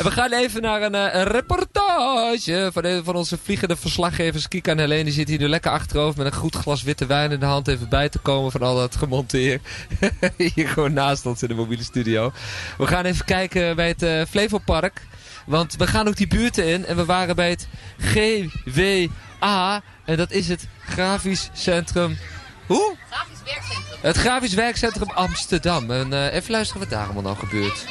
En we gaan even naar een, een reportage van een van onze vliegende verslaggevers. Kika en Helene die zitten hier nu lekker achterover met een goed glas witte wijn in de hand. Even bij te komen van al dat gemonteerd. hier gewoon naast ons in de mobiele studio. We gaan even kijken bij het uh, Flevopark. Want we gaan ook die buurten in en we waren bij het GWA. En dat is het Grafisch Centrum... Hoe? Grafisch Werkcentrum. Het Grafisch Werkcentrum Amsterdam. En uh, even luisteren wat daar allemaal nou gebeurt.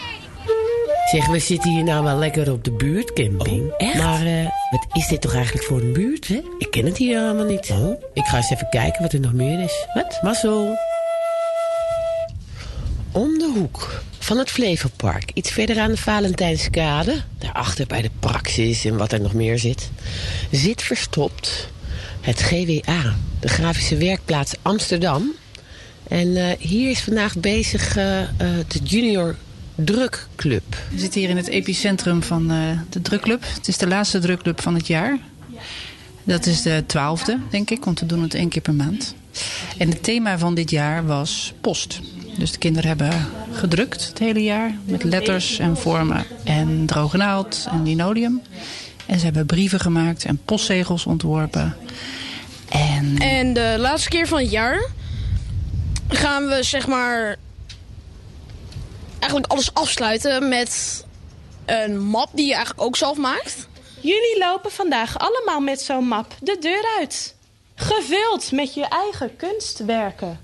Zeg, we zitten hier nou wel lekker op de buurtcamping. Oh, echt? Maar uh, wat is dit toch eigenlijk voor een buurt, hè? Ik ken het hier allemaal niet. Oh. Ik ga eens even kijken wat er nog meer is. Wat? Mazzel. Om de hoek van het Flevopark. Iets verder aan de Valentijnskade. Daarachter bij de Praxis en wat er nog meer zit. Zit verstopt het GWA. De Grafische Werkplaats Amsterdam. En uh, hier is vandaag bezig uh, de Junior Drukclub. We zitten hier in het epicentrum van uh, de drukclub. Het is de laatste drukclub van het jaar. Dat is de twaalfde, denk ik, want we doen het één keer per maand. En het thema van dit jaar was post. Dus de kinderen hebben gedrukt het hele jaar met letters en vormen en droge naald en linoleum. En ze hebben brieven gemaakt en postzegels ontworpen. En, en de laatste keer van het jaar gaan we zeg maar eigenlijk alles afsluiten met een map die je eigenlijk ook zelf maakt. Jullie lopen vandaag allemaal met zo'n map de deur uit. Gevuld met je eigen kunstwerken.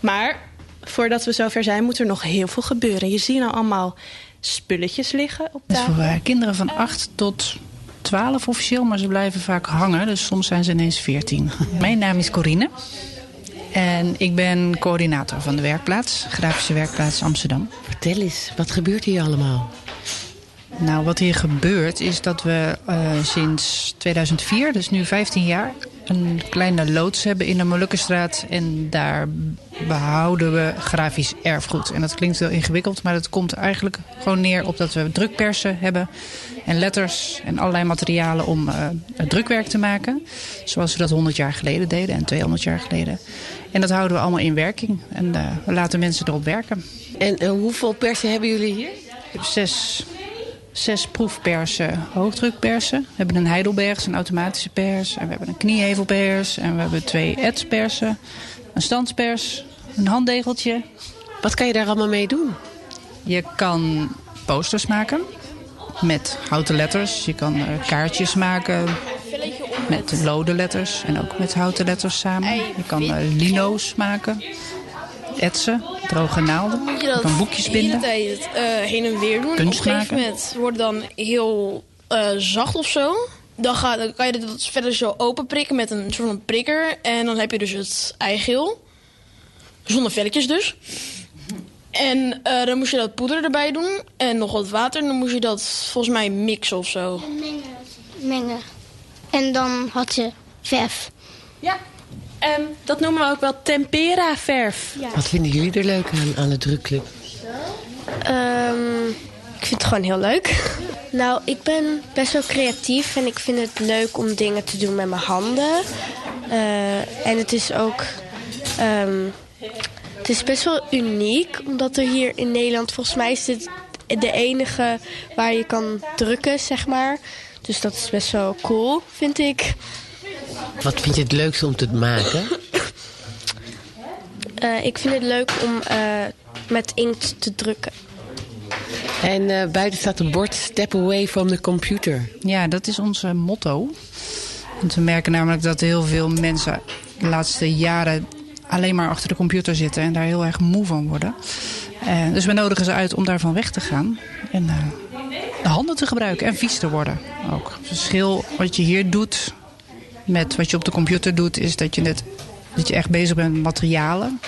Maar voordat we zover zijn, moet er nog heel veel gebeuren. Je ziet nou allemaal spulletjes liggen op Dat is tafel. voor uh, kinderen van 8 tot 12 officieel, maar ze blijven vaak hangen. Dus soms zijn ze ineens 14. Mijn naam is Corine. En ik ben coördinator van de werkplaats, Grafische Werkplaats Amsterdam. Vertel eens, wat gebeurt hier allemaal? Nou, wat hier gebeurt is dat we uh, sinds 2004, dus nu 15 jaar, een kleine loods hebben in de Molukkenstraat. En daar behouden we grafisch erfgoed. En dat klinkt heel ingewikkeld, maar dat komt eigenlijk gewoon neer op dat we drukpersen hebben. En letters en allerlei materialen om uh, het drukwerk te maken. Zoals we dat 100 jaar geleden deden en 200 jaar geleden. En dat houden we allemaal in werking. En uh, we laten mensen erop werken. En uh, hoeveel persen hebben jullie hier? Ik heb zes zes proefpersen, hoogdrukpersen. We hebben een Heidelbergs, een automatische pers. En we hebben een kniehevelpers. En we hebben twee etspersen. Een standspers. Een handdegeltje. Wat kan je daar allemaal mee doen? Je kan posters maken. Met houten letters. Je kan uh, kaartjes maken. Met lode letters. En ook met houten letters samen. Je kan uh, lino's maken etsen, droge naalden. Moet je dat kan boekjes binden. de hele tijd uh, heen en weer doen. Kunst Op een gegeven maken. moment wordt dan heel uh, zacht of zo. Dan, ga, dan kan je dat verder zo open prikken met een soort van prikker. En dan heb je dus het eigeel. Zonder velletjes dus. En uh, dan moest je dat poeder erbij doen. En nog wat water. En dan moest je dat volgens mij mixen of zo. Mengen. Mengen. En dan had je verf. Ja, en dat noemen we ook wel tempera verf. Ja. Wat vinden jullie er leuk aan, aan de drukclub? Um, ik vind het gewoon heel leuk. Nou, ik ben best wel creatief en ik vind het leuk om dingen te doen met mijn handen. Uh, en het is ook... Um, het is best wel uniek, omdat er hier in Nederland... volgens mij is dit de enige waar je kan drukken, zeg maar. Dus dat is best wel cool, vind ik. Wat vind je het leukste om te maken? Uh, ik vind het leuk om uh, met inkt te drukken. En uh, buiten staat een bord Step away from the computer. Ja, dat is ons motto. Want we merken namelijk dat heel veel mensen de laatste jaren alleen maar achter de computer zitten en daar heel erg moe van worden. Uh, dus we nodigen ze uit om daarvan weg te gaan. En uh, de handen te gebruiken en vies te worden ook. Het verschil wat je hier doet met wat je op de computer doet, is dat je, net, dat je echt bezig bent met materialen.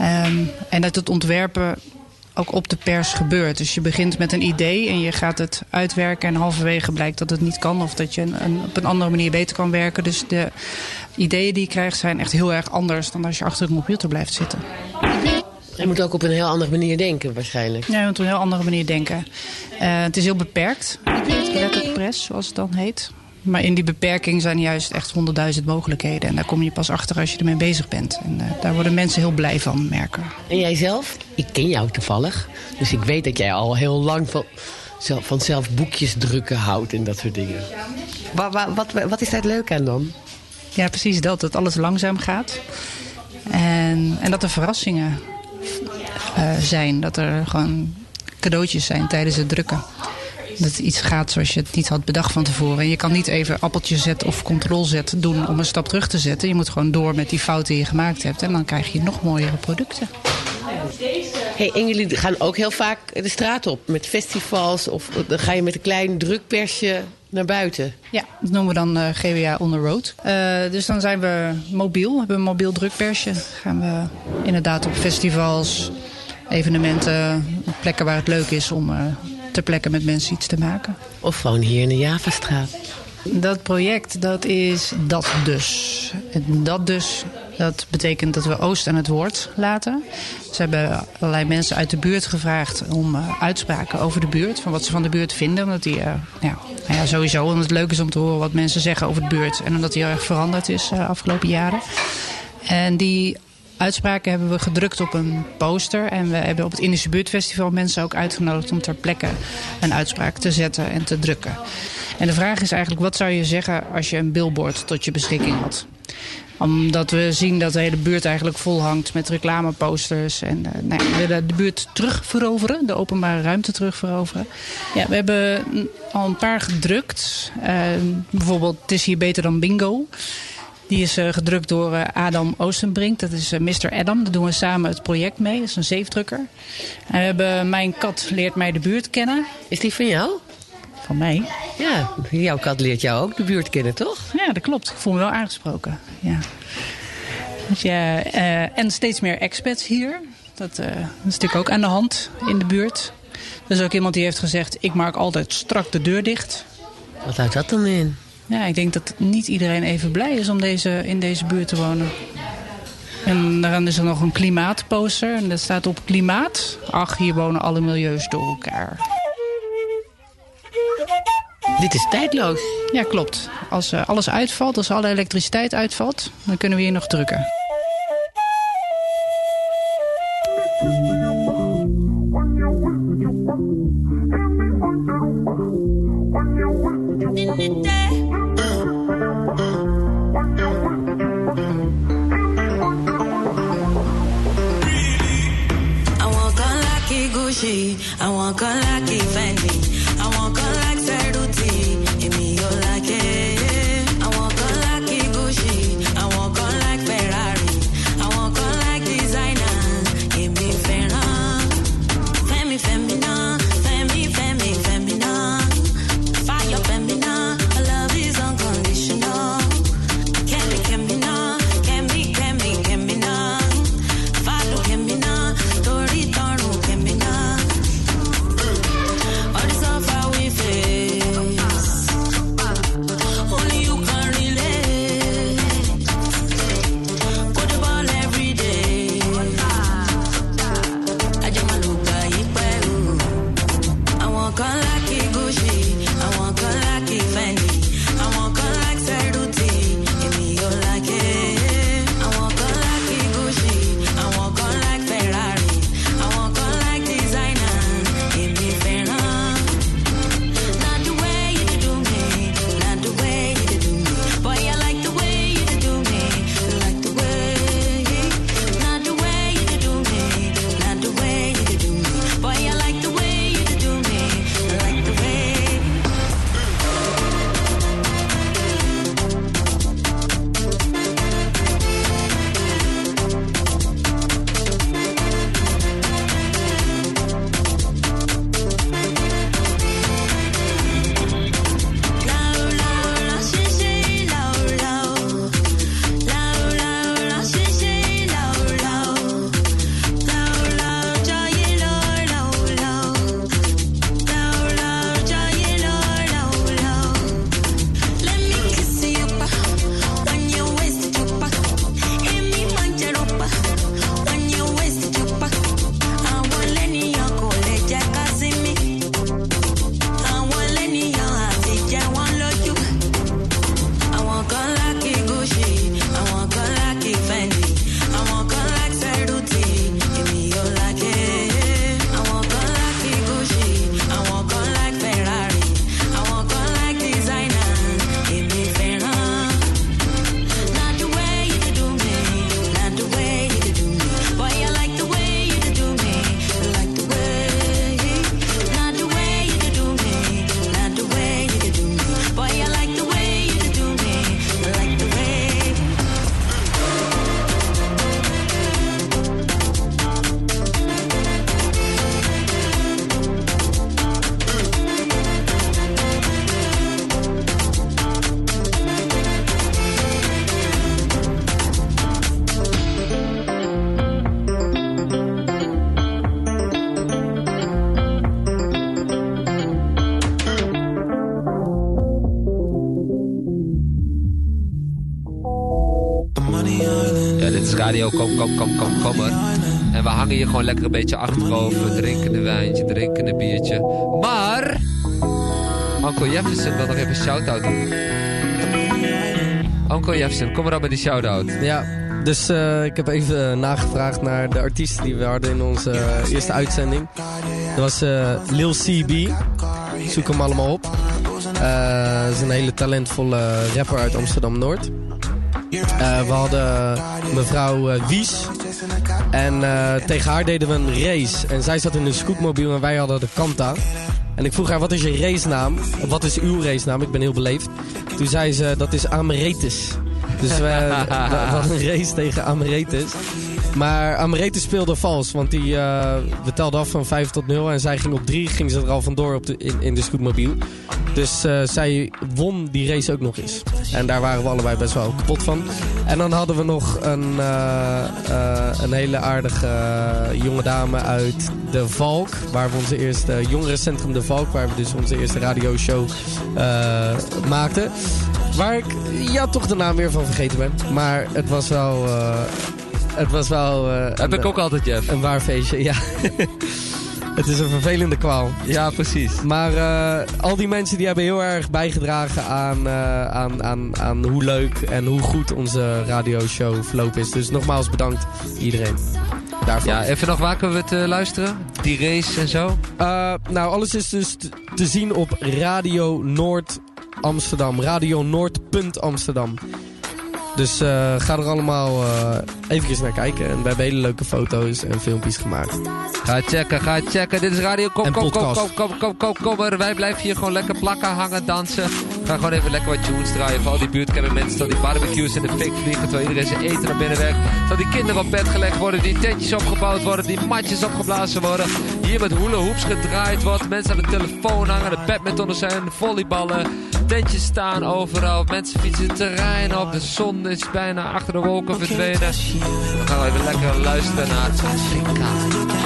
Um, en dat het ontwerpen ook op de pers gebeurt. Dus je begint met een idee en je gaat het uitwerken... en halverwege blijkt dat het niet kan... of dat je een, op een andere manier beter kan werken. Dus de ideeën die je krijgt zijn echt heel erg anders... dan als je achter een computer blijft zitten. Je moet ook op een heel andere manier denken waarschijnlijk. Ja, je moet op een heel andere manier denken. Uh, het is heel beperkt, het letterpress, zoals het dan heet. Maar in die beperking zijn juist echt honderdduizend mogelijkheden. En daar kom je pas achter als je ermee bezig bent. En uh, daar worden mensen heel blij van, merken. En jij zelf? Ik ken jou toevallig. Dus ik weet dat jij al heel lang van, zelf, van zelf boekjes drukken houdt en dat soort dingen. Wat, wat, wat, is daar het leuke aan dan? Ja, precies dat. Dat alles langzaam gaat. En, en dat er verrassingen eh, zijn. Dat er gewoon cadeautjes zijn tijdens het drukken. Dat iets gaat zoals je het niet had bedacht van tevoren. En je kan niet even appeltje zetten of controlzet doen om een stap terug te zetten. Je moet gewoon door met die fouten die je gemaakt hebt. En dan krijg je nog mooiere producten. Hey, en jullie gaan ook heel vaak de straat op met festivals. Of dan ga je met een klein drukpersje naar buiten. Ja, dat noemen we dan uh, GWA on the road. Uh, dus dan zijn we mobiel, hebben een mobiel drukpersje. Gaan we inderdaad op festivals, evenementen, plekken waar het leuk is om uh, ter plekke met mensen iets te maken. Of gewoon hier in de Javastraat. Dat project, dat is dat dus. En dat dus, dat betekent dat we Oost aan het woord laten. Ze hebben allerlei mensen uit de buurt gevraagd om uh, uitspraken over de buurt. Van wat ze van de buurt vinden. Omdat die, ja, nou ja, sowieso, omdat het leuk is om te horen wat mensen zeggen over de buurt. En omdat die heel erg veranderd is de uh, afgelopen jaren. En die uitspraken hebben we gedrukt op een poster. En we hebben op het Indische Buurtfestival mensen ook uitgenodigd om ter plekke een uitspraak te zetten en te drukken. En de vraag is eigenlijk, wat zou je zeggen als je een billboard tot je beschikking had? Omdat we zien dat de hele buurt eigenlijk vol hangt met reclameposters. En uh, nou ja, we willen de buurt terugveroveren, de openbare ruimte terugveroveren. Ja, we hebben al een paar gedrukt. Uh, bijvoorbeeld Het is hier beter dan bingo. Die is uh, gedrukt door Adam Oostenbrink. Dat is Mr. Adam. Daar doen we samen het project mee. Dat is een zeefdrukker. En we hebben Mijn kat leert mij de buurt kennen. Is die van jou? Van mij? Ja, jouw kat leert jou ook de buurt kennen, toch? Ja, dat klopt. Ik voel me wel aangesproken. Ja. Dus ja en steeds meer expats hier. Dat, dat, is natuurlijk ook aan de hand in de buurt. Er is ook iemand die heeft gezegd... ik maak altijd strak de deur dicht. Wat houdt dat dan in? Ja, ik denk dat niet iedereen even blij is om deze, in deze buurt te wonen. En dan is er nog een klimaatposter. En dat staat op klimaat. Ach, hier wonen alle milieus door elkaar. Dit is tijdloos. Ja, klopt. Als uh, alles uitvalt, als alle elektriciteit uitvalt... dan kunnen we hier nog drukken. I want Radio Kom, Kom, Kom, Kom, Kommer. En we hangen hier gewoon lekker een beetje achterover. Drinken een wijntje, drinken een biertje. Maar... Uncle Jefferson wil nog even een shout-out doen. Uncle Jefferson, kom maar op met die shout-out. Ja, dus eh, ik heb even eh, nagevraagd naar de artiesten die we hadden in onze eh, eerste uitzending. Dat was Lil CB. Zoek hem allemaal op. Dat is een hele talentvolle rapper uit Amsterdam-Noord. Eh, we hadden mevrouw eh, Wies. En eh, tegen haar deden we een race. En zij zat in een scootmobiel en wij hadden de Kanta. En ik vroeg haar, wat is je racenaam? Wat is uw racenaam? Ik ben heel beleefd. Toen zei ze, dat is Ameretus. Dus we, hadden een race tegen Ameretus. Maar Ameretus speelde vals, want die, telden af van 5 tot 0. En zij ging op 3, ging ze er al vandoor op de, in, in de scootmobiel. Dus eh, zij won die race ook nog eens. En daar waren we allebei best wel kapot van. En dan hadden we nog een, eh, een hele aardige jonge dame uit De Valk. Waar we onze eerste jongerencentrum De Valk, waar we dus onze eerste radioshow maakten. Waar ik ja, toch de naam weer van vergeten ben. Maar het was wel... het was wel... eh, Heb een- ik ook altijd, Jeff. een waar feestje, ja. het is een vervelende kwaal. Ja, precies. Maar eh, al die mensen die hebben heel erg bijgedragen aan, eh, aan, aan, aan hoe leuk en hoe goed onze radioshow verlopen is. Dus nogmaals bedankt iedereen daarvoor. Ja, even nog waar kunnen we het luisteren? Die race en zo? Nou, alles is dus te, zien op Radio Noord Amsterdam. Radio Noord. Dus eh, ga er allemaal eh even naar kijken. En we hebben hele leuke foto's en filmpjes gemaakt. Ga checken, ga checken. Dit is Radio Kom, En kom, kom, kom, kom, kom, kom, kom. Wij blijven hier gewoon lekker plakken, hangen, dansen. Ga gewoon even lekker wat tunes draaien. Voor al die buurtcamper mensen, tot die barbecues in de fik vliegen. Terwijl iedereen zijn eten naar binnen werkt. Dat die kinderen op bed gelegd worden. Die tentjes opgebouwd worden. Die matjes opgeblazen worden. Hier met hula hoops gedraaid wordt. Mensen aan de telefoon hangen. De badmintonners zijn, volleyballen. Tentjes staan overal. Mensen fietsen het terrein op. De zon is bijna achter de wolken verdwenen. We gaan even lekker luisteren naar Afrika.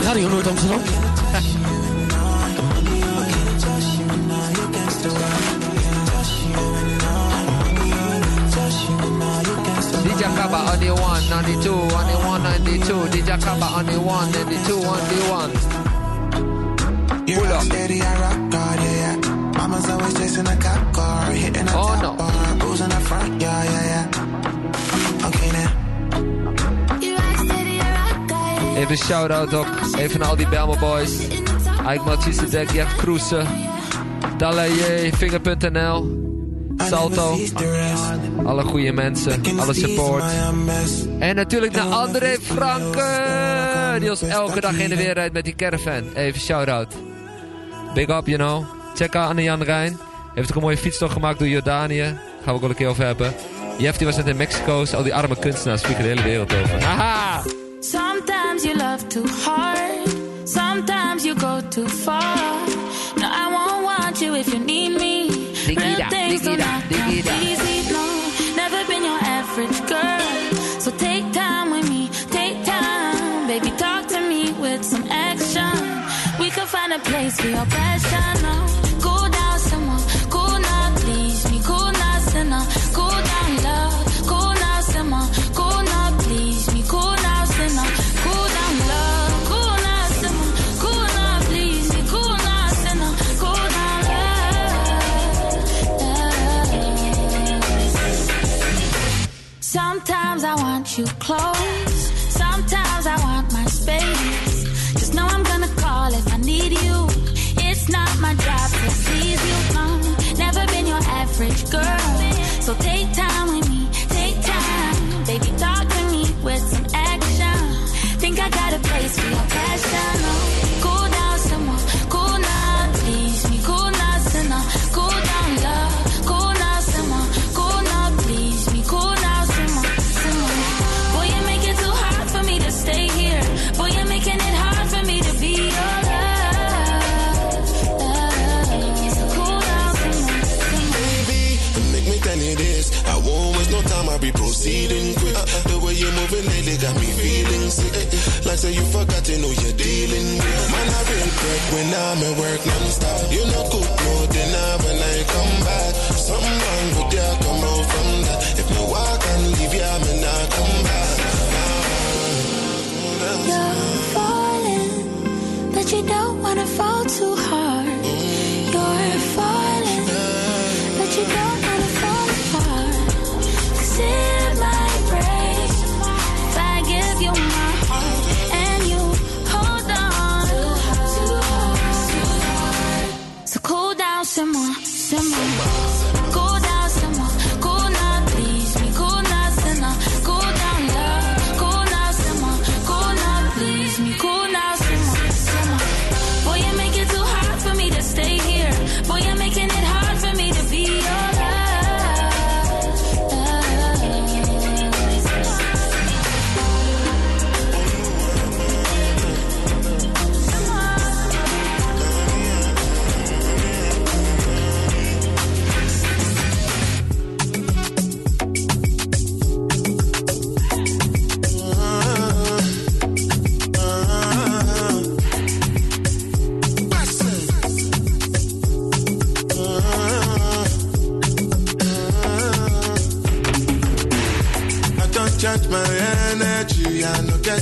Radio Noord Amsterdam. DJ Kaba on the one, on the two, on the one, on the two. DJ Kaba on the one, and the two, on the one. You rock Mama's always chasing a cop car, hitting a Oh, top no. bar, booze in the front, yeah, yeah, yeah. Okay now. Even shout-out ook. Even naar al die Belma Boys. Ike Matisse Dek, Jeff Kroesen. Dalaye, Finger.nl. Salto. Alle goede mensen. Alle support. En natuurlijk naar André Franke. Die ons elke dag in de weer rijdt met die caravan. Even shout-out. Big up, you know. Check out Anne Jan Rijn. Heeft ook een mooie fietstocht gemaakt door Jordanië. Gaan we ook wel een keer over hebben. Jeff die was net in Mexico. Dus al die arme kunstenaars vliegen de hele wereld over. Haha! Sometimes you love too hard. Sometimes you go too far. No, I won't want you if you need me. Real things da, not da. easy. No, never been your average girl. So take time with me, take time, baby. Talk to me with some action. We could find a place for your passion. No, I want you close. proceeding quick. The way you're moving lately got me feeling sick. Like say you forgotten who you're dealing with. Man, I been back when I'm at work non-stop. You know cook more than I when I come back. Something wrong with ya, come out from that. If me walk and leave ya, me not come back. You're falling, but you don't wanna fall too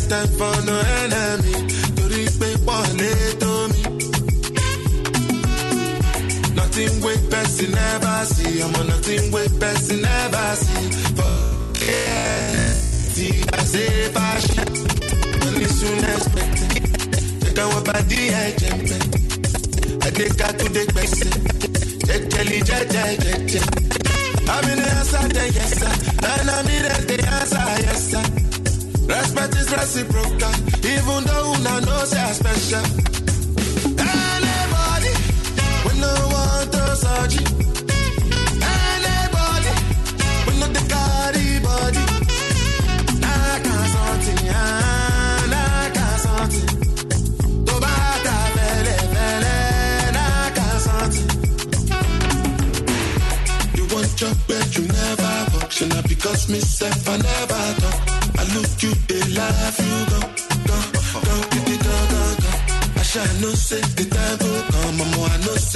time for no enemy. To respect pọ̀ lé tó me. nothing wey person never see. I'm ọmọ nothing wey person never see. For air ti àṣẹ fàṣẹ money soon expected jẹ́ka wọ́n bá dí ẹ̀jẹ̀ pẹ́ adéka tó dé pẹ́sẹ̀. Jẹ́jẹ́lì I'm in the answer is reciprocal, even though una know say I special. Anybody, when no one does you.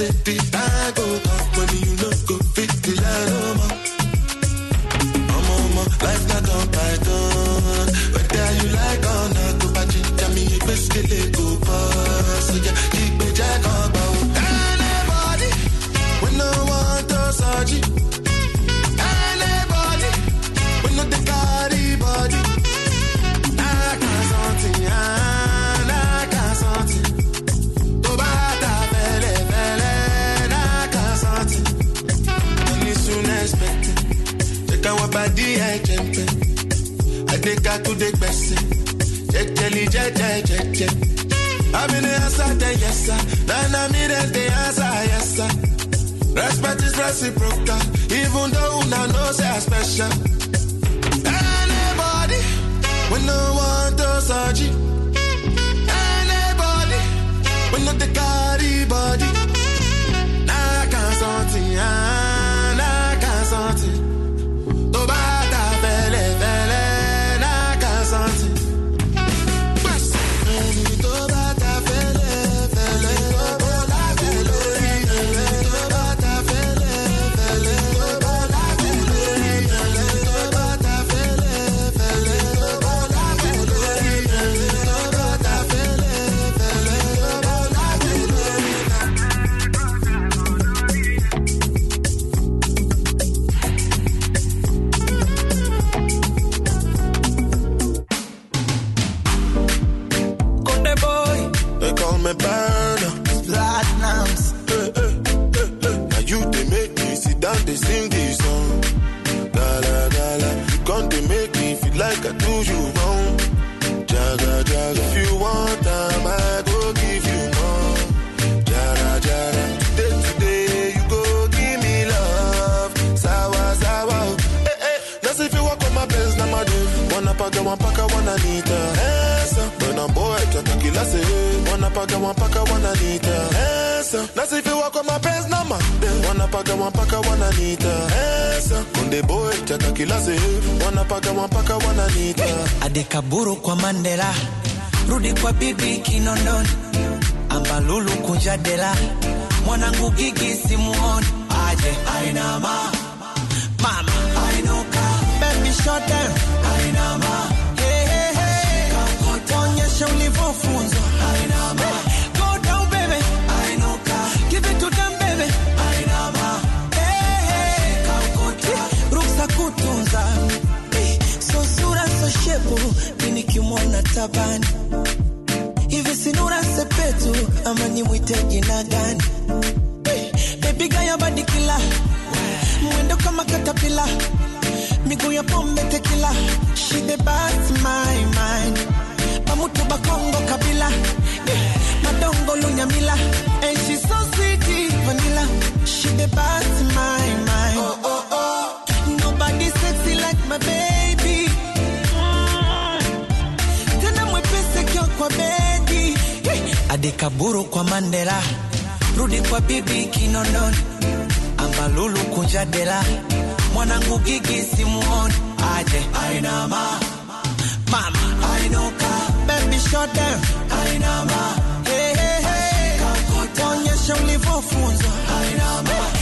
City. unexpected. Check out what body I jump in. I take out to the best. Check, jelly, check, check, check, check. I'm in the answer, yes, sir. Then I'm in the answer, yes, sir. Respect is reciprocal, even though una know say I special. Anybody, when no one does a G. Anybody, when no the carry body. wananiita Esa, na sifiwa kwa mapenzi na made, wanapaka mpaka wananiita Esa, konde boy chaka kila sehemu, wanapaka mpaka wananiita Adekaburu kwa Mandela, rudi kwa bibi Kinondoni, ambalulu kujadela mwanangu gigi simuoni, aje ainama mama. Ainuka baby shote tabani hivi sinura sepetu ama ni mwite jina gani? Baby gaya badikila mwendo kama katapila miguu ya pombe tekila she the best my mind bamutu bakongo kabila. Madongo lunyamila. And she so sweet vanilla. She the best my mind oh, oh, oh. nobody sexy like my baby kwa bedi hadi kaburu kwa mandela. Rudi kwa bibi kinondoni. Ambalulu kunja dela. Mwanangu gigi simuoni. Aje. Ainama mama. Ainoka baby down ainama hey, hey, hey. onyesha ulivyofunzwa ainama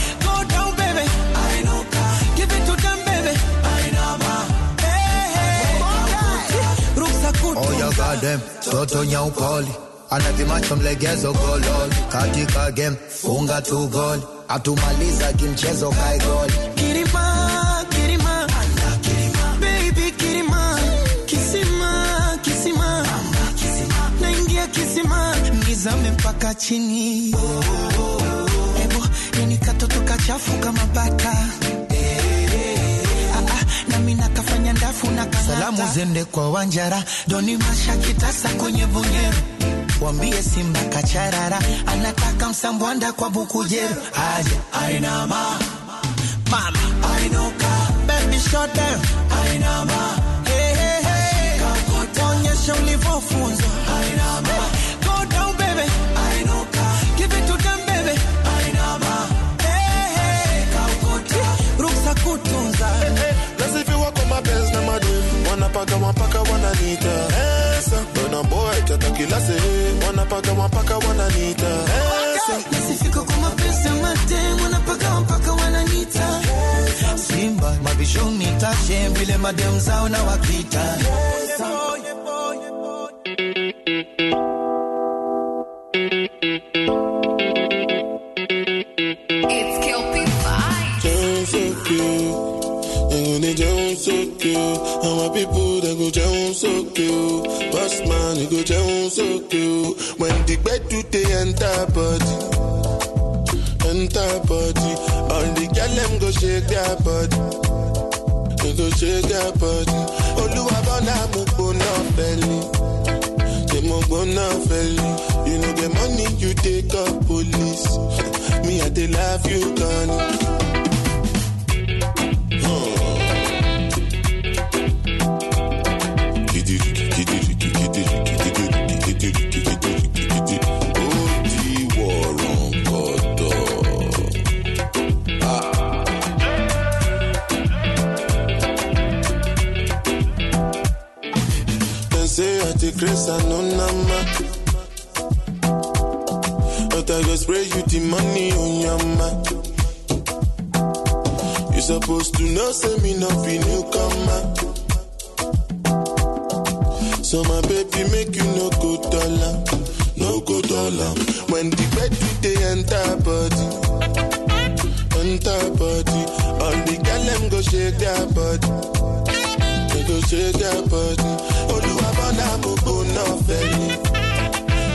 oh ya gadem, toto nyaukoli anazimacho mlegezo gololi, katika game funga tu goli, atumaliza kimchezo kai goli. Nizame mpaka chini, oh, oh, oh, oh. Ebo, yani katoto kachafu kama bata Salamu zende kwa Wanjara, doni masha kitasa kwenye Bunyeru, wambie simba kacharara. Anataka msambwanda kwa Bukujeru aje ainama mama ainuka baby shot down. Ainama hey, hey, hey. onyesha ulivyofunzwa ainama madem wanapaka mapaka wananita esa bona boy tata kila se wanapaka mapaka wananita esa nasifika kwa mapenzi ya madem wanapaka mpaka wananita simba mavishoni tashe vile madem zao na wakita. It's down so cute. Boss man, they go down so cute. When the bed do they enter body, enter body. All the girl them go shake their body, they go shake their body. Oluwa bona mo gbona belly. They mo gbona belly. You know the money you take up police. Me I dey love you, Connie. Grace and no nama. But I go spray you the money on your mind. You supposed to know, say me not be newcomer. So my baby make you no go dollar, no go dollar. When the bed they enter body, enter body. All the girl them go shake their body. They go shake their body. Feli.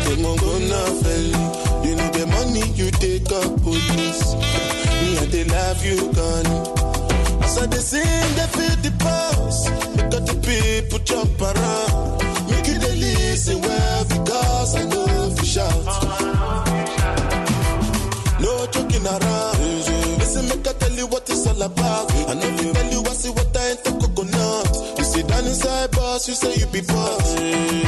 They mo go na feli. You know the money you take up police. Me I they love you gone. As I they sing, they feel the pulse. Because the people jump around. Make you they listen well because I know if you shout. No joking around. Listen, make I tell you what it's all about. I know you tell you I see what I ain't the coconut. You sit down inside boss, you say you be boss.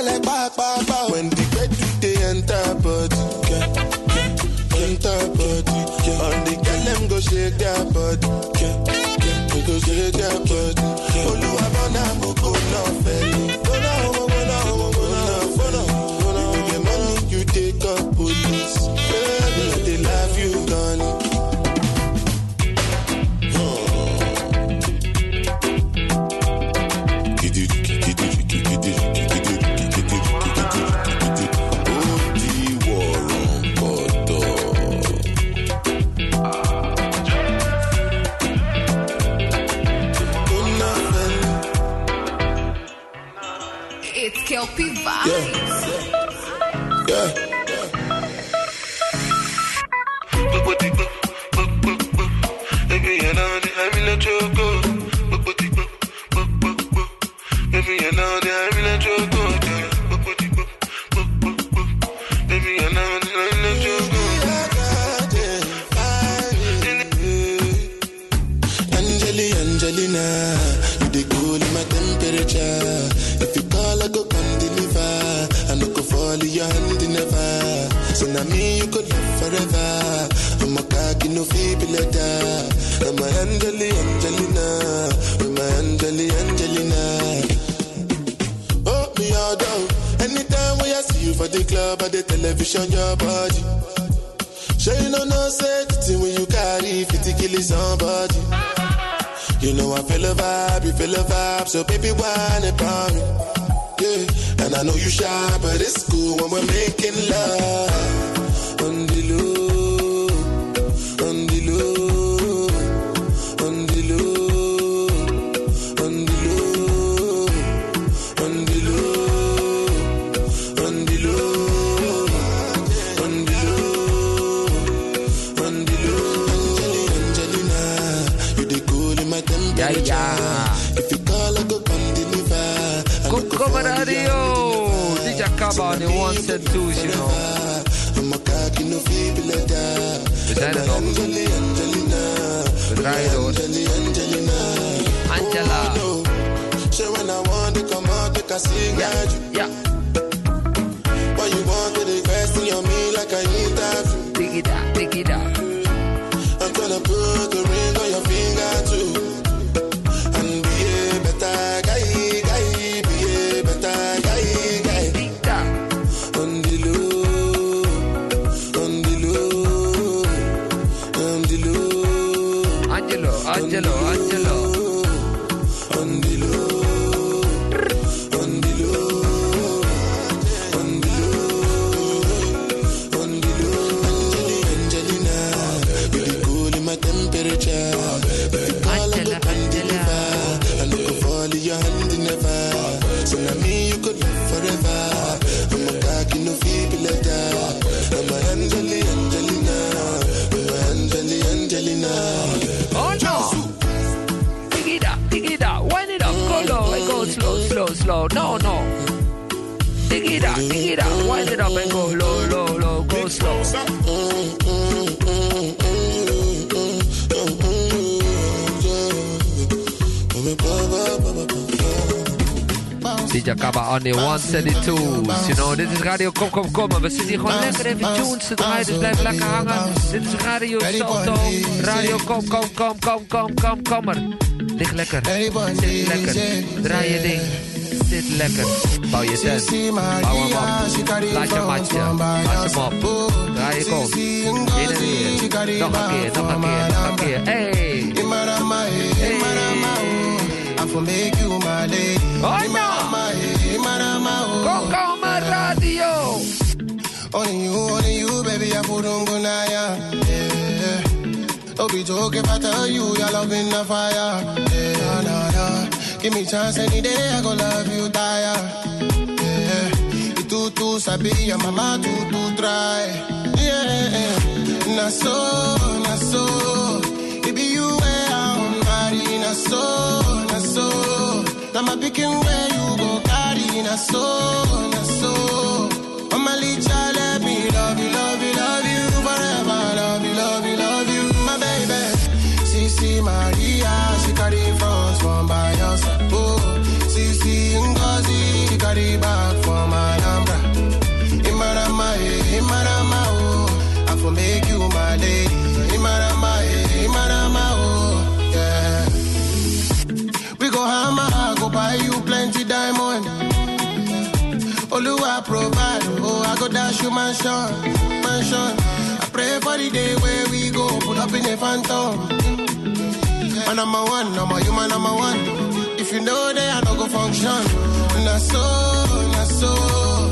se les va happy. Yeah. Out, take a cigarette. Yeah. Dig it up, wind it up and go low, low, low, go slow. DJ Kaba on the 172's. You know, dit is Radio Kom Kom Kom. En we zitten hier gewoon lekker even tunes te draaien. Dus blijf lekker hangen. Dit is Radio Salto. Radio Kom Kom Kom Kom Kom Kom Kommer. Lig lekker. Zit lekker. Draai je ding. Zit lekker. Bouw je tent. Bouw hem op. Laat je matje. Laat hem op. Draai je kont. In en weer. Nog een keer, nog een keer, nog een keer. Hey. Lady. Oh no! Kom Kom Radio. Only you, only you, baby, I put on night, yeah. Don't be I tell you your love in the fire. Yeah, nah, nah. Give me chance any day, I go love you, tire. Yeah, you too, too sabi, your mama too, too try. Yeah, na so, na so. It you where I'm marry, na so, na so. Now my picking where you go carry, na so, na so. Mama Licha, let me love you, love you, love you forever. Love you, love you, love you, my baby. Sisi Maria, she carry go dash you mansion, mansion. I pray for the day where we go put up in a phantom. Man, I'm a one, I'm a human, I'm one. If you know that I don't go function, na so, na so.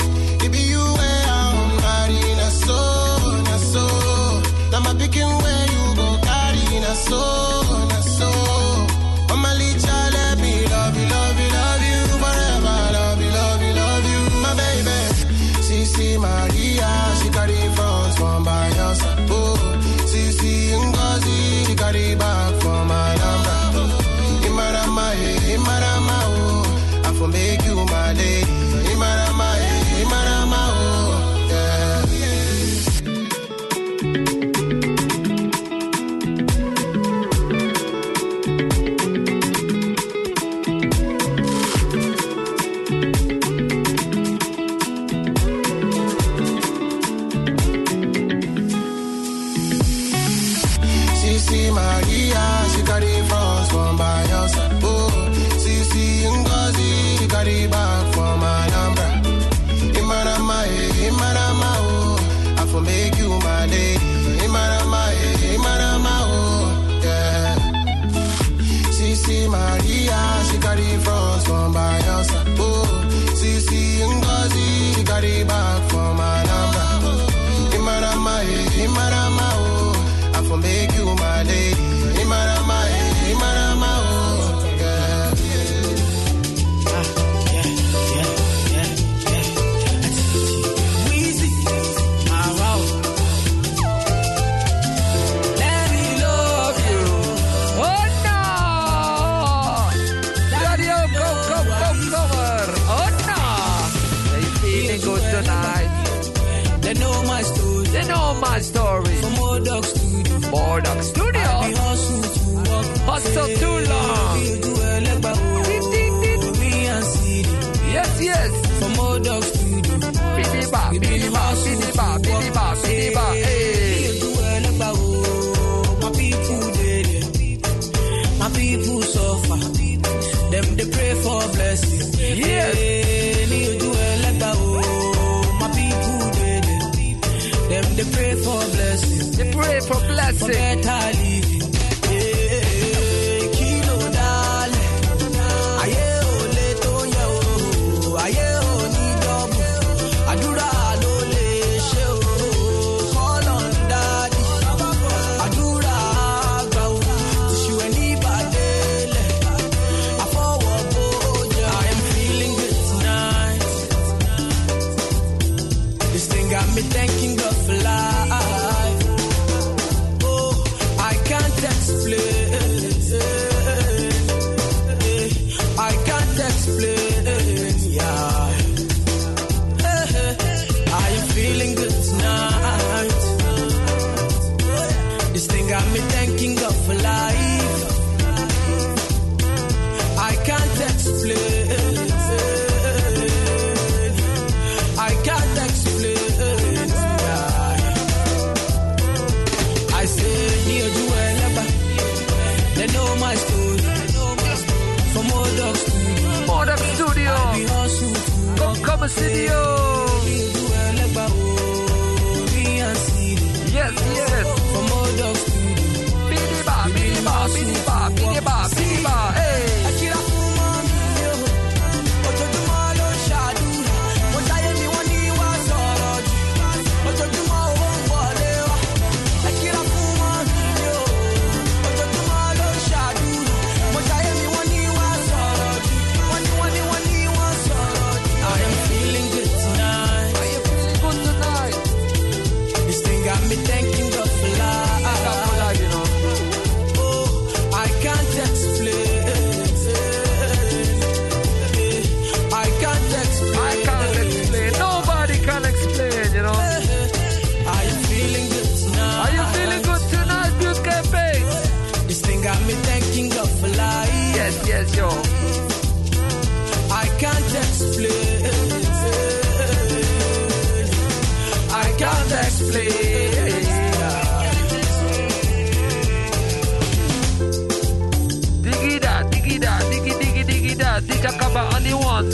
Music.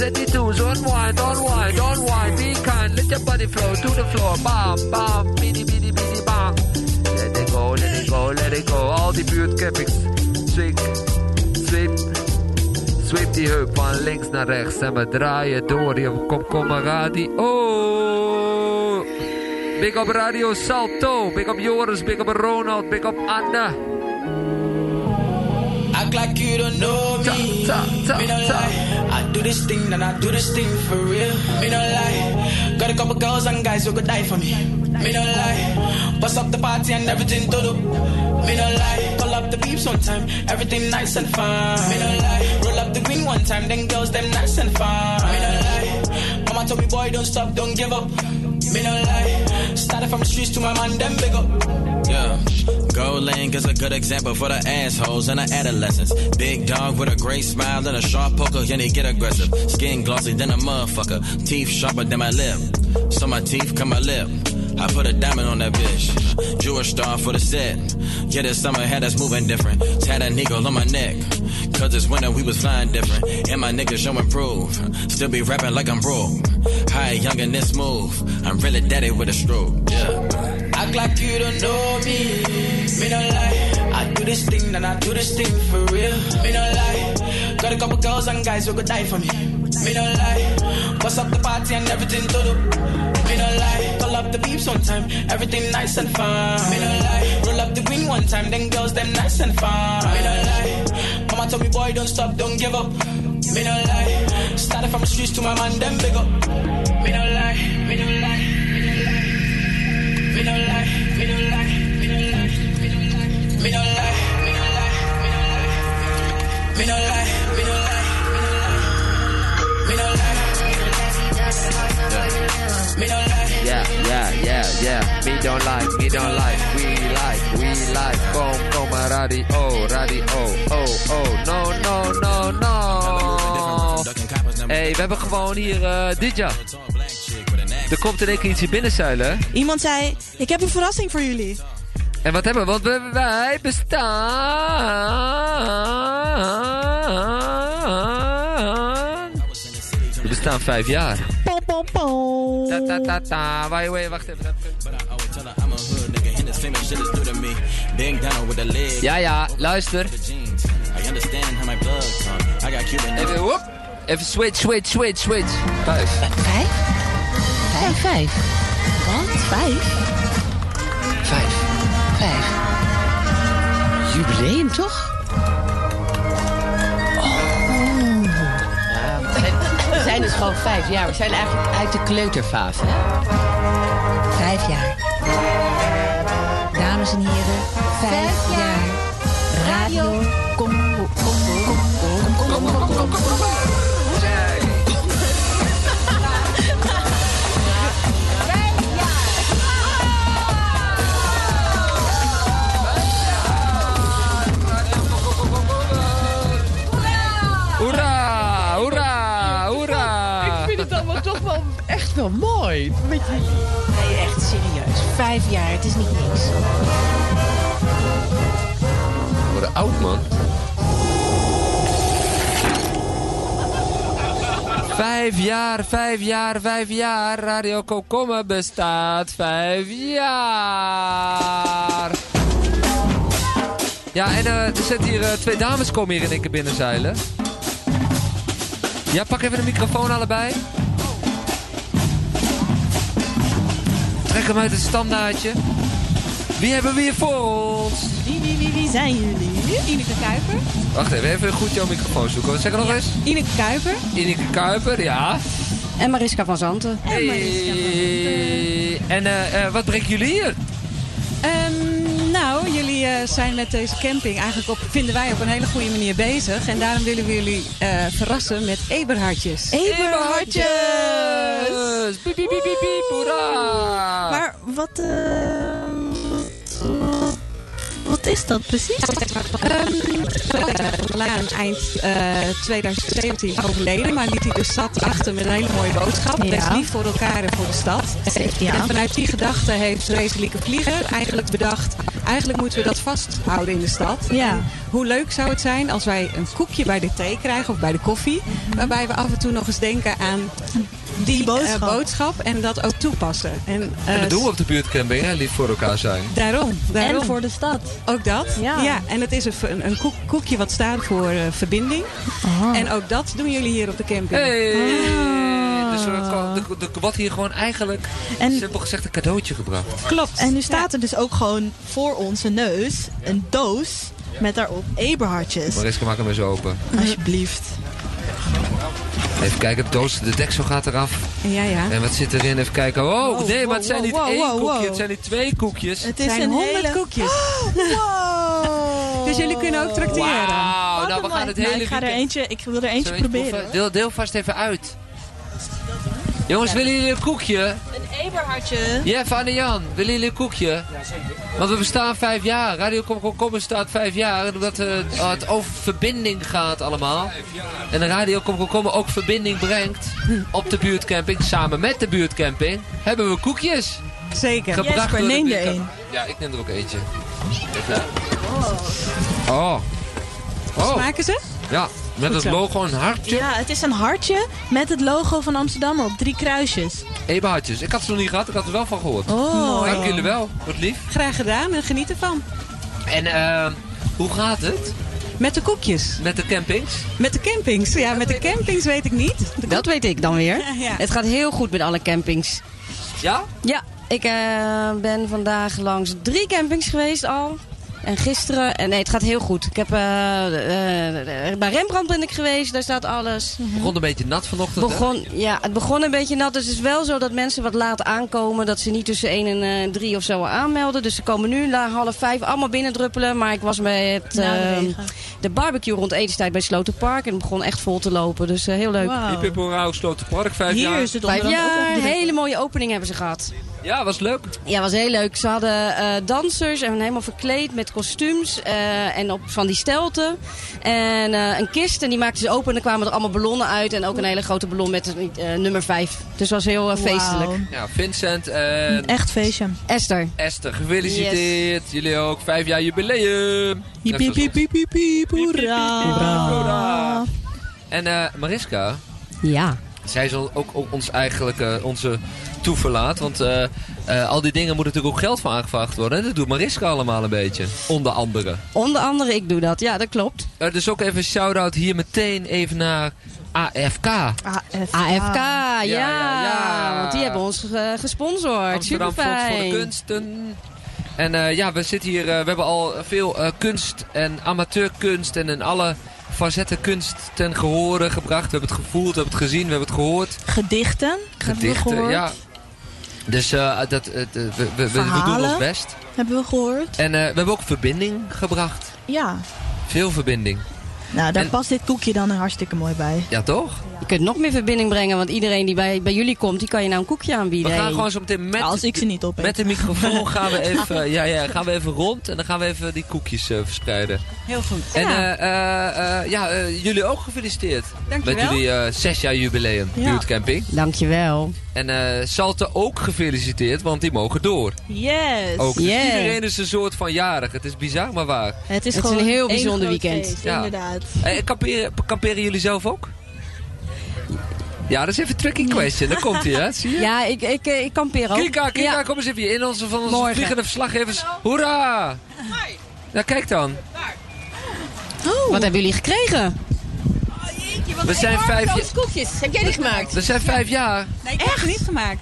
attitudes unwind, unwind, unwind. Be kind, let your body flow to the floor. Bam, bam, bidi, bidi, bidi, bam. Let it go, let it go, let it go. Al die buurtcappings. Swing, sweep, Sweep die heup van links naar rechts en we draaien door. Je kom, kom, radio. Big up Radio Salto. Big up Joris, big up Ronald, big up Anna. Act like you don't know me. Ta, ta, ta. do this thing, then I do this thing for real. Me no lie, got a couple girls and guys who could die for me. Me no lie, bust up the party and everything do do. Me no lie, pull up the peeps one time, everything nice and fine. Me no lie, roll up the green one time, then girls them nice and fine. Me no lie, mama told me boy don't stop, don't give up. Me no lie, started from the streets to my man, them big up. Yeah. Gold link is a good example for the assholes and the adolescents. Big dog with a great smile and a sharp poker, then he get aggressive. Skin glossy than a motherfucker, teeth sharper than my lip. So my teeth come my lip. I put a diamond on that bitch. Jewish star for the set. Yeah, this summer had us moving different. Tad an eagle on my neck. Cause this winter we was flying different. And my niggas showing proof. Still be rapping like I'm broke. High, young, and this move. I'm really daddy with a stroke. Yeah. Like you don't know me. Me no lie. I do this thing and I do this thing for real. Me no lie. Got a couple girls and guys who could die for me. Me no lie. Bust up the party and everything to do. Me no lie. Call up the beeps one time. Everything nice and fine. Me no lie. Roll up the green one time. Then girls them nice and fine. Me no lie. Mama told me boy don't stop, don't give up. Me no lie. Started from the streets to my man, them big up. Me no lie. Me no lie. We like, we like. Boom, boom, radio, radio, oh, oh, no, no, no, no. Hey, we hebben gewoon hier eh, uh, jaar. Er komt in één keer binnenzuilen. Iemand zei, ik heb een verrassing voor jullie. En wat hebben we? Want wij bestaan... We bestaan vijf jaar. Pom, pom, pom. Ta, ta, ta, ta. Wacht even. Ja, ja, luister. Even, whoop. Even switch, switch, switch, switch. Vijf. Vijf? Vijf, vijf. Wat? Vijf? Vijf. Vijf. Jubileum, toch? Ja, we, zijn, we zijn dus gewoon vijf jaar. We zijn eigenlijk uit de kleuterfase. Vijf jaar. Dames en heren, vijf jaar. Radio Congo. Congo. Congo. Congo. Congo. Hoera, mooi. Met jullie. Nee, echt serieus. Vijf jaar, het is niet niks. We worden oud, man. Vijf jaar, vijf jaar, vijf jaar. Radio Kokomme bestaat vijf jaar. Ja, en eh, er zitten hier eh, twee dames komen hier in één keer binnenzeilen. Ja, pak even de microfoon allebei. Trek hem uit het standaardje. Wie hebben we hier voor ons? Wie, wie, wie, wie zijn jullie? Ineke Kuiper. Wacht even, even goed jouw microfoon zoeken. Zeg er nog eens. Ineke Kuiper. Ineke Kuiper, ja. En Mariska van Zanten. Hey. En eh, uh, wat brengen jullie hier? Uh, zijn met deze camping eigenlijk op, vinden wij op een hele goede manier bezig. En daarom willen we jullie uh, verrassen met Eberhartjes. Eberhartjes! Piep, piep, piep, piep, piep, hoera! Maar wat... Uh, wat is dat precies? Um, eind uh, 2017 overleden, maar liet hij de stad achter met een hele mooie boodschap. Ja. Wees lief voor elkaar en voor de stad. Ja. En vanuit die gedachte heeft Reselieke Vlieger eigenlijk bedacht... eigenlijk moeten we dat vasthouden in de stad. Ja. Hoe leuk zou het zijn als wij een koekje bij de thee krijgen of bij de koffie... waarbij we af en toe nog eens denken aan die boodschap, uh, boodschap en dat ook toepassen. En, uh, en dat doen we op de buurtcamping, hè? Lief voor elkaar zijn. Daarom, daarom. En voor de stad. Ook dat. Ja. ja en het is een, een koek, koekje wat staat voor uh, verbinding. Aha. En ook dat doen jullie hier op de camping. Hey. Ah. Dus er wordt hier gewoon eigenlijk, en, simpel gezegd, een cadeautje gebracht. Klopt. En nu staat er dus ook gewoon voor onze neus een doos met daarop Eberhartjes. Mariska, maak hem eens open. Alsjeblieft. Even kijken, de doos, de deksel gaat eraf. Ja, ja. En wat zit erin? Even kijken. Oh, wow, nee, maar het zijn wow, niet wow, één wow, koekje, wow. het zijn niet twee koekjes. Het zijn honderd hele... koekjes. Wow. Dus jullie kunnen ook tracteren. Wauw, nou we gaan het hele nou, ik ga er eentje, ik wil er eentje proberen. Deel, deel vast even uit. Jongens, willen jullie een koekje? Eberhartje. Jeff, Anne Jan, willen jullie een koekje? Want we bestaan vijf jaar. Radio Kom Kom bestaat vijf jaar. En omdat uh, het over verbinding gaat allemaal. En de Radio Kom Kom ook verbinding brengt op de buurtcamping. Samen met de buurtcamping hebben we koekjes. Zeker. Gebracht Jesper, de neem er een. Ja, ik neem er ook eentje. Nou. Oh. Oh. Smaken ze? Ja, met Goed het logo een hartje. Ja, het is een hartje met het logo van Amsterdam op drie kruisjes. Eberhartjes. Ik had ze nog niet gehad, ik had er wel van gehoord. Oh. Dank jullie wel, wat lief. Graag gedaan en geniet ervan. En eh, hoe gaat het? Met de koekjes. Met de campings? Met de campings. Ja, met de campings weet ik niet. De Dat weet ik dan weer. Ja. Het gaat heel goed met alle campings. Ja? Ja, ik eh, ben vandaag langs drie campings geweest al. En gisteren, en nee, het gaat heel goed. Ik heb eh, eh, bij Rembrandt ben ik geweest, daar staat alles. Begon een beetje nat vanochtend. hè? Begon, ja, het begon een beetje nat. Dus het is wel zo dat mensen wat laat aankomen. Dat ze niet tussen 1 en eh, 3 of zo aanmelden. Dus ze komen nu na half 5 allemaal binnendruppelen. Maar ik was bij het, Na de eh, regen. de barbecue rond etenstijd bij Slotenpark. En het begon echt vol te lopen. Dus eh, heel leuk. Hoera, Slotenpark, vijf Hier jaar. is het Vijf ook jaar, opgedrukt. hele mooie opening hebben ze gehad. Ja, was leuk. Ja, was heel leuk. Ze hadden eh, dansers en helemaal verkleed met kostuums eh, en op van die stelten. En eh, een kist en die maakten ze open en dan kwamen er allemaal ballonnen uit. En ook een hele grote ballon met eh, nummer 5. Dus het was heel feestelijk. Ja, Vincent en Echt feestje. Esther. Esther, gefeliciteerd. Jullie ook, vijf jaar jubileum. Hiep, hiep, hiep, hiep, hiep, hiep, hoera. Hoera. En eh, Mariska, Ja. Zij is al- ook ons eigenlijk eh, onze toeverlaat. Want eh, eh, al die dingen moeten natuurlijk ook geld voor aangevraagd worden. En dat doet Mariska allemaal een beetje. Onder andere. Onder andere, ik doe dat. Ja, dat klopt. Eh, dus ook even een shout-out hier meteen even naar AFK. AFK, ja, ja, ja. Want die hebben ons eh, gesponsord. Amsterdam Super Fonds voor de. Kunsten. En eh, ja, we zitten hier, eh, we hebben al veel eh, kunst en amateurkunst en in alle facetten kunst ten gehore gebracht. We hebben het gevoeld, we hebben het gezien, we hebben het gehoord. Gedichten. Gedichten, ja. Dus eh, dat, eh, we, we, we, we doen ons best. Hebben we gehoord. En eh, we hebben ook verbinding gebracht. Ja. Veel verbinding. Nou, daar En- past dit koekje dan er hartstikke mooi bij. Ja, toch? Je kunt nog meer verbinding brengen, want iedereen die bij, bij jullie komt, die kan je nou een koekje aanbieden. We gaan gewoon zo meteen met, Als ik ze niet op met de microfoon gaan we, even, ja, ja, gaan we even rond en dan gaan we even die koekjes eh, verspreiden. Heel goed. En Ja. eh, eh, ja, jullie ook gefeliciteerd. Dankjewel. Met jullie zes jaar jubileum, Ja. buurtcamping. Dankjewel. En eh Salte ook gefeliciteerd, want die mogen door. Yes. Ook. Dus Yeah. iedereen is een soort van jarig. Het is bizar, maar waar. Het is Het is gewoon een heel bijzonder weekend. feest, Ja. Inderdaad. Eh, kamperen, kamperen jullie zelf ook? Ja, dat is even een tricky question. Daar komt hij, hè? Zie je? Ja, ik, ik, eh, ik kampeer ook. Kika, Kika, Ja. kom eens even hier in onze, van onze Morgen. vliegende verslaggevers. Hoera! Ja, kijk dan. Wat hebben jullie gekregen? We zijn vijf jaar... koekjes. Heb jij die gemaakt? We zijn vijf jaar. Nee, ik heb niet gemaakt.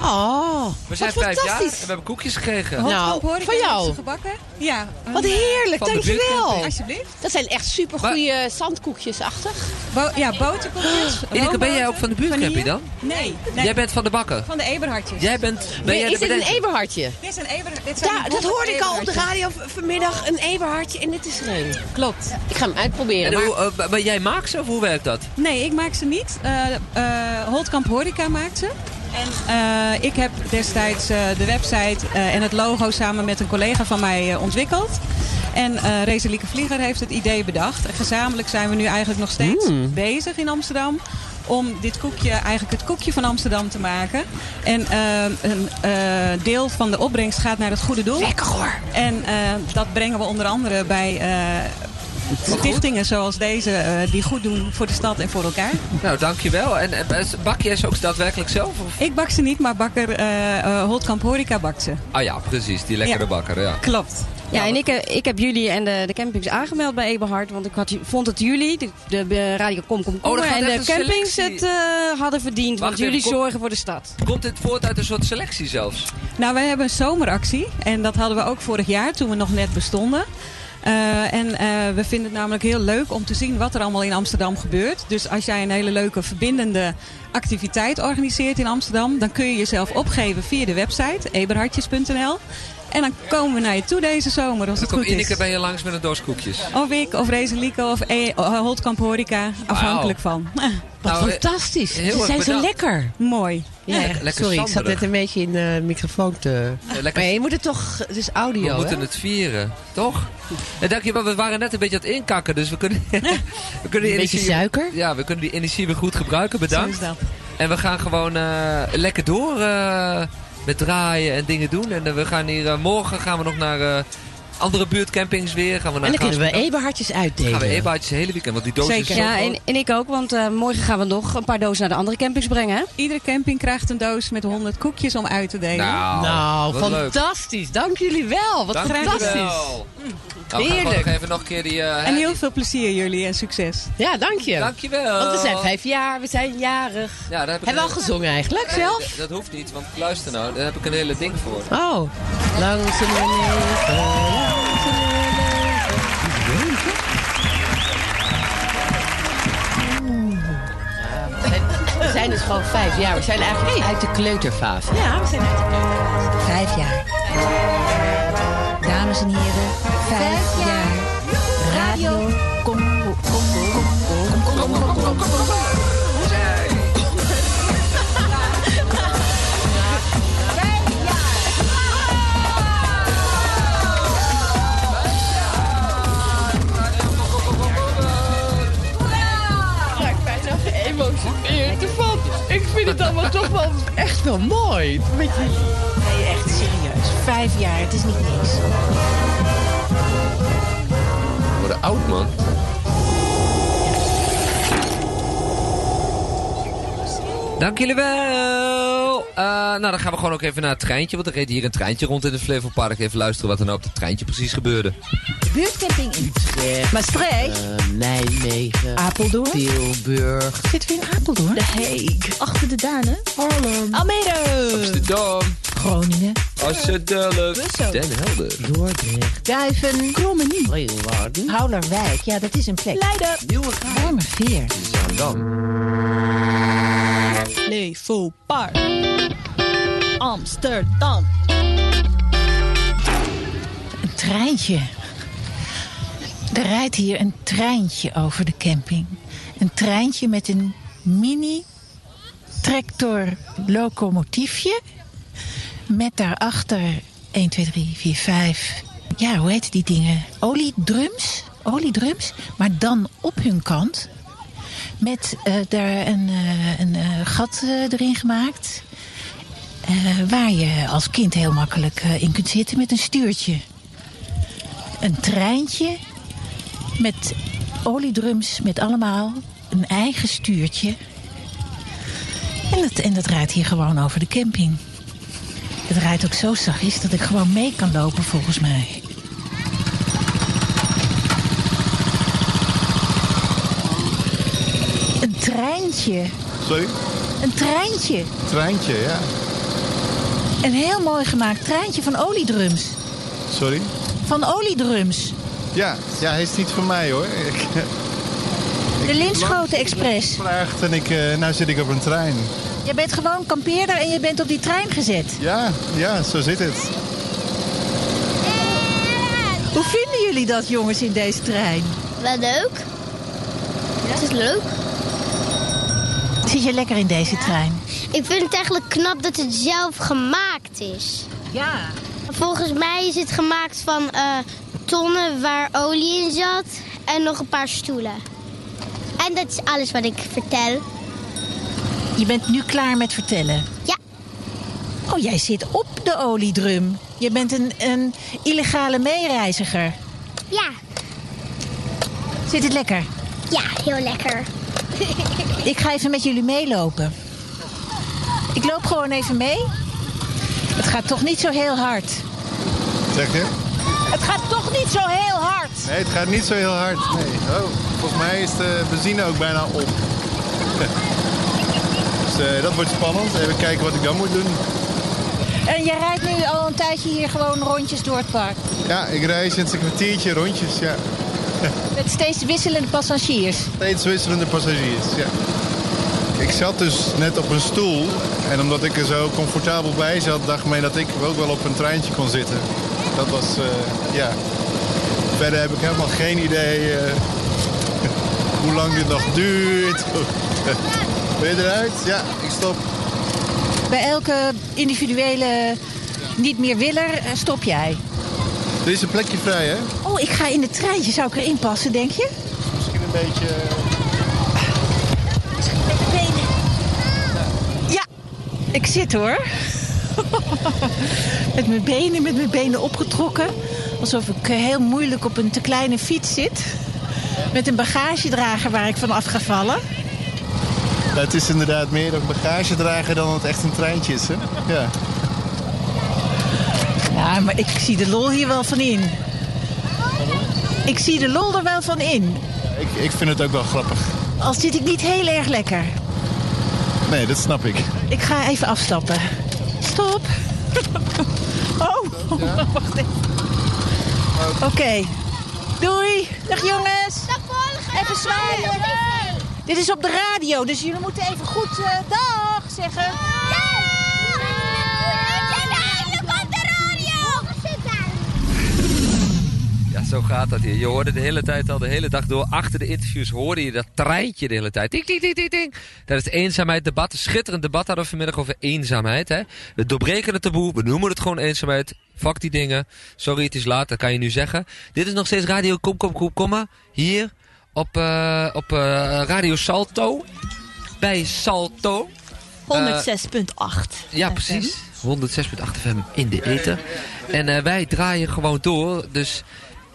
Oh, We zijn wat vijf jaar en fantastisch. we hebben koekjes gekregen. Nou, hoor ik van jou. ze gebakken. Ja. Wat heerlijk, Van de dankjewel. Alsjeblieft. Dat zijn echt supergoeie zandkoekjes-achtig. Bo ja, boterkoekjes. Ineke, ben jij ook van de buurtcamping dan? Nee, nee. Jij bent van de bakker. Van de Eberhartjes. Jij bent... Ben Nee, jij is de dit een eberhartje? Dit is een Eber, dit zijn Ja, dat hoorde ik al op de radio vanmiddag. Een eberhartje en dit is er een. Klopt. Ik ga hem uitproberen. En maar- hoe, eh, maar jij maakt ze of hoe werkt dat? Nee, ik maak ze niet. Eh eh, Holtkamp Horeca maakt ze. En eh, ik heb destijds eh, de website eh, en het logo samen met een collega van mij eh, ontwikkeld. En eh Reselieke Vlieger heeft het idee bedacht. En gezamenlijk zijn we nu eigenlijk nog steeds Mm. bezig in Amsterdam. Om dit koekje, eigenlijk het koekje van Amsterdam te maken. En een eh, deel van de opbrengst gaat naar het goede doel. Lekker hoor. En eh, dat brengen we onder andere bij eh, stichtingen zoals deze. eh, die goed doen voor de stad en voor elkaar. Nou, dankjewel. En eh, bak jij ze ook daadwerkelijk zelf? Of? Ik bak ze niet, maar bakker eh eh, Holtkamp Horeca bakt ze. Ah ja, precies. Die lekkere Ja. bakker, ja. Klopt. Ja, en ik, ik heb jullie en de, de campings aangemeld bij Eberhard. Want ik had, vond het jullie, de, de, Radio Kom Kom Kom Oh, en de campings selectie. het eh, hadden verdiend. Wacht want jullie kom- zorgen voor de stad. Komt dit voort uit een soort selectie zelfs? Nou, wij hebben een zomeractie. En dat hadden we ook vorig jaar toen we nog net bestonden. Eh, en eh, we vinden het namelijk heel leuk om te zien wat er allemaal in Amsterdam gebeurt. Dus als jij een hele leuke verbindende activiteit organiseert in Amsterdam... dan kun je jezelf opgeven via de website eberhartjes.nl. En dan komen we naar je toe deze zomer als Dan het komt goed Ineke is. bij je langs met een doos koekjes. Of ik, of Rezelieke, of e eh, Holtkamp Horeca. Afhankelijk van. Wat Nou, eh, fantastisch. Ze zijn zo lekker. Mooi. Ja, lekker sorry, ik zat net een beetje in de microfoon te... lekker- Maar je moet het toch... Het is audio, We moeten het vieren, toch? En dankjewel, we waren net een beetje aan het inkakken, dus we kunnen, we kunnen die Een beetje energie... suiker? Ja, we kunnen die energie weer goed gebruiken, bedankt. Zo is dat. En we gaan gewoon eh, lekker door. eh, met draaien en dingen doen. En eh, we gaan hier, eh, morgen gaan we nog naar eh, andere buurtcampings weer. Gaan we naar En dan kunnen we eberhartjes uitdelen. Gaan we eberhartjes het hele weekend, want die doos is Zeker. zo Ja, groot. en, en ik ook, want eh, morgen gaan we nog een paar dozen naar de andere campings brengen. Hè? Iedere camping krijgt een doos met 100 koekjes om uit te delen. Nou, Nou, wat leuk. fantastisch. Dank jullie wel. Wat Dank fantastisch. wel. Nou, we gaan Heerlijk. nog even nog een keer die... eh, En heel veel plezier jullie en succes. Ja, dank je. Dankjewel. Want we zijn vijf jaar, we zijn jarig. Ja, daar heb ik Hebben we al een- gezongen eigenlijk Nee, zelf? Dat hoeft niet, want luister nou, daar heb ik een hele ding voor. Oh. Lang zullen we leven, zijn dus gewoon vijf jaar. We zijn eigenlijk uit de kleuterfase. Ja, we zijn uit de kleuterfase. Vijf jaar. Dames en heren, vijf jaar. Radio. Congo. Congo. Congo. Het allemaal toch wel echt wel mooi. Met jullie. Nee, echt serieus. Vijf jaar, het is niet niks. We worden oud, man. Dank jullie wel. Eh, nou, dan gaan we gewoon ook even naar het treintje. Want er reed hier een treintje rond in het Flevopark. Even luisteren wat er nou op het treintje precies gebeurde. Buurtcamping in Utrecht. Maastricht. Eh, Nijmegen. Apeldoorn. Tilburg. Zitten we in Apeldoorn? De Heek. Achter de Duinen. Haarlem. Almere. Amsterdam. Groningen. Brussel. Den Helder. Dordrecht. Duiven. Krommenie. Leeuwarden. Houlerwijk. Ja, dat is een plek. Leiden. Nieuwegein. Wormerveer. Zaandam. Flevopark. Amsterdam. Een treintje. Er rijdt hier een treintje over de camping. Een treintje met een mini tractor locomotiefje. Met daarachter 1, 2, 3, 4, 5. Ja, hoe heet die dingen? Oliedrums. Oliedrums. Maar dan op hun kant. Met eh, daar een, eh, een eh, gat erin gemaakt. Waar je als kind heel makkelijk in kunt zitten met een stuurtje. Een treintje met oliedrums met allemaal een eigen stuurtje. En dat, en dat rijdt hier gewoon over de camping. Het rijdt ook zo zachtjes dat ik gewoon mee kan lopen volgens mij. Een treintje. Sorry? Een treintje. Treintje, ja. Een heel mooi gemaakt treintje van oliedrums. Sorry? Van oliedrums. Ja, ja, hij is niet van mij hoor. Ik, De Linschoten Express. gevraagd en ik, eh, nou zit ik op een trein. Je bent gewoon kampeerder en je bent op die trein gezet. Ja, ja, zo zit het. Hoe vinden jullie dat, jongens, in deze trein? Wel leuk. Het is leuk. Zit je lekker in deze trein? Ik vind het eigenlijk knap dat het zelf gemaakt is. Ja. Volgens mij is het gemaakt van eh, tonnen waar olie in zat en nog een paar stoelen. En dat is alles wat ik vertel. Je bent nu klaar met vertellen? Ja. Oh, jij zit op de oliedrum. Je bent een, een illegale meereiziger. Ja. Zit het lekker? Ja, heel lekker. Ik ga even met jullie meelopen. Ik loop gewoon even mee. Het gaat toch niet zo heel hard. Zeg je? Het gaat toch niet zo heel hard. Nee, het gaat niet zo heel hard. Nee. Oh, volgens mij is de benzine ook bijna op. dus eh, dat wordt spannend. Even kijken wat ik dan moet doen. En je rijdt nu al een tijdje hier gewoon rondjes door het park. Ja, ik rij sinds een kwartiertje rondjes, ja. Met steeds wisselende passagiers. Steeds wisselende passagiers, ja. Ik zat dus net op een stoel. En omdat ik er zo comfortabel bij zat, dacht men dat ik ook wel op een treintje kon zitten. Dat was, eh, ja. Verder heb ik helemaal geen idee eh, hoe lang dit nog duurt. Ben je eruit? Ja, ik stop. Bij elke individuele niet meer willer eh, stop jij. Er is een plekje vrij, hè? Oh, ik ga in het treintje. Zou ik erin passen, denk je? Misschien een beetje... Ja, ik zit hoor. met mijn benen, met mijn benen opgetrokken. Alsof ik eh, heel moeilijk op een te kleine fiets zit. Met een bagagedrager waar ik van af ga vallen. Het is inderdaad meer een bagagedrager dan het echt een treintje is, hè? Ja. Ja, maar ik zie de lol hier wel van in. Ik zie de lol er wel van in. Ik, ik vind het ook wel grappig. Al zit ik niet heel erg lekker. Nee, dat snap ik. Ik ga even afstappen. Stop. Oh, wacht even. Oké. Doei. Dag jongens. Even zwaaien. Dit is op de radio, dus jullie moeten even goed eh, dag zeggen. Zo gaat dat hier. Je hoorde de hele tijd al, de hele dag door, achter de interviews hoorde je dat treintje de hele tijd. Ting, ting, ting, ting, ting. Dat is eenzaamheid debat. Een schitterend debat hadden we vanmiddag over eenzaamheid. Hè? We doorbreken het taboe, we noemen het gewoon eenzaamheid. Fuck die dingen. Sorry, het is laat, dat kan je nu zeggen. Dit is nog steeds Radio Kom Kom Kom Komma. Hier op, eh, op eh, Radio Salto. Bij Salto. Eh, 106.8. ja, precies. 106.8 FM in de eten. En eh, wij draaien gewoon door. Dus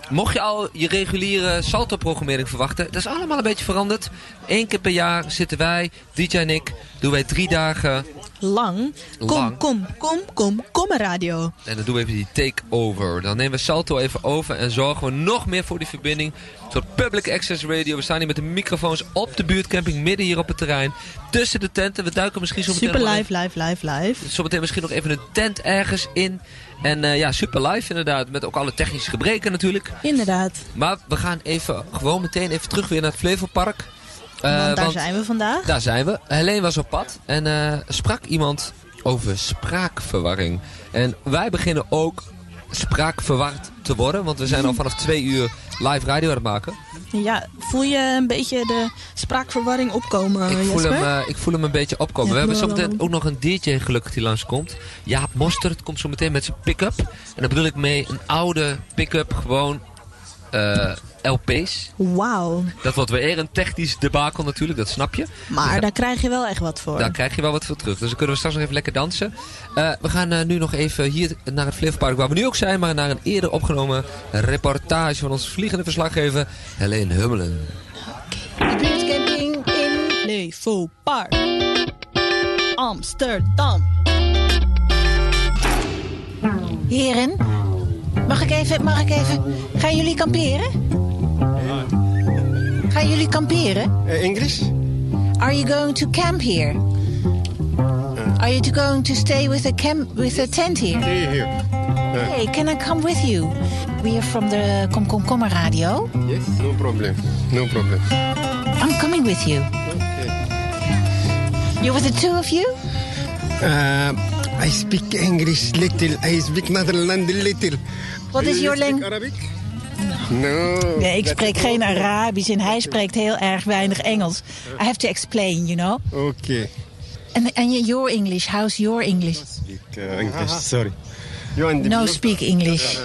mocht je al je reguliere salto-programmering verwachten, dat is allemaal een beetje veranderd. Eén keer per jaar zitten wij, DJ en ik, doen wij drie dagen. Lang. Kom, Lang. kom, kom, kom, kom radio. En dan doen we even die take-over. Dan nemen we Salto even over en zorgen we nog meer voor die verbinding. Een soort public access radio. We staan hier met de microfoons op de buurtcamping, midden hier op het terrein. Tussen de tenten. We duiken misschien zo meteen Super live, live, live, live. Zometeen misschien nog even een tent ergens in. En eh, ja, super live inderdaad. Met ook alle technische gebreken natuurlijk. Inderdaad. Maar we gaan even, gewoon meteen even terug weer naar het Flevopark. Want daar zijn we vandaag. Daar zijn we. Helene was op pad. En eh, sprak iemand over spraakverwarring. En wij beginnen ook spraakverward te worden. Want we zijn al vanaf twee uur live radio aan het maken. Ja, voel je een beetje de spraakverwarring opkomen, Ik voel, hem, eh, ik voel hem een beetje opkomen. Ja, we hebben zometeen ook nog een DJ gelukkig die langskomt. Jaap Mostert komt zo meteen met zijn pick-up. En daar bedoel ik mee een oude pick-up, gewoon eh, LP's. Wauw. Dat wordt weer een technisch debakel natuurlijk, dat snap je. Maar daar krijg je wel echt wat voor. daar krijg je wel wat voor terug. Dus dan kunnen we straks nog even lekker dansen. Eh, we gaan eh, nu nog even hier naar het Flevopark waar we nu ook zijn. Maar naar een eerder opgenomen reportage van ons vliegende verslaggever Helene Hummelen. De buurtcamping in Flevo Park. Amsterdam. Heren, mag ik even, mag ik even... Gaan jullie kamperen? Gaan jullie kamperen? Eh, English? Are you going to camp here? Eh. Are you going to stay with a camp with a tent here? Stay here. Eh. Hey, can I come with you? We are from the Kom radio. Yes, no problem. No problem. I'm coming with you. Okay. You with the two of you? Uh, I speak English little. I speak Netherlands little. What is your language? Arabic? No. Nee, ik spreek geen. Arabisch en hij spreekt heel erg weinig Engels. I have to explain, you know. Okay. And, and your English, how's your English? Speak uh, English. Sorry. You and No, speak English.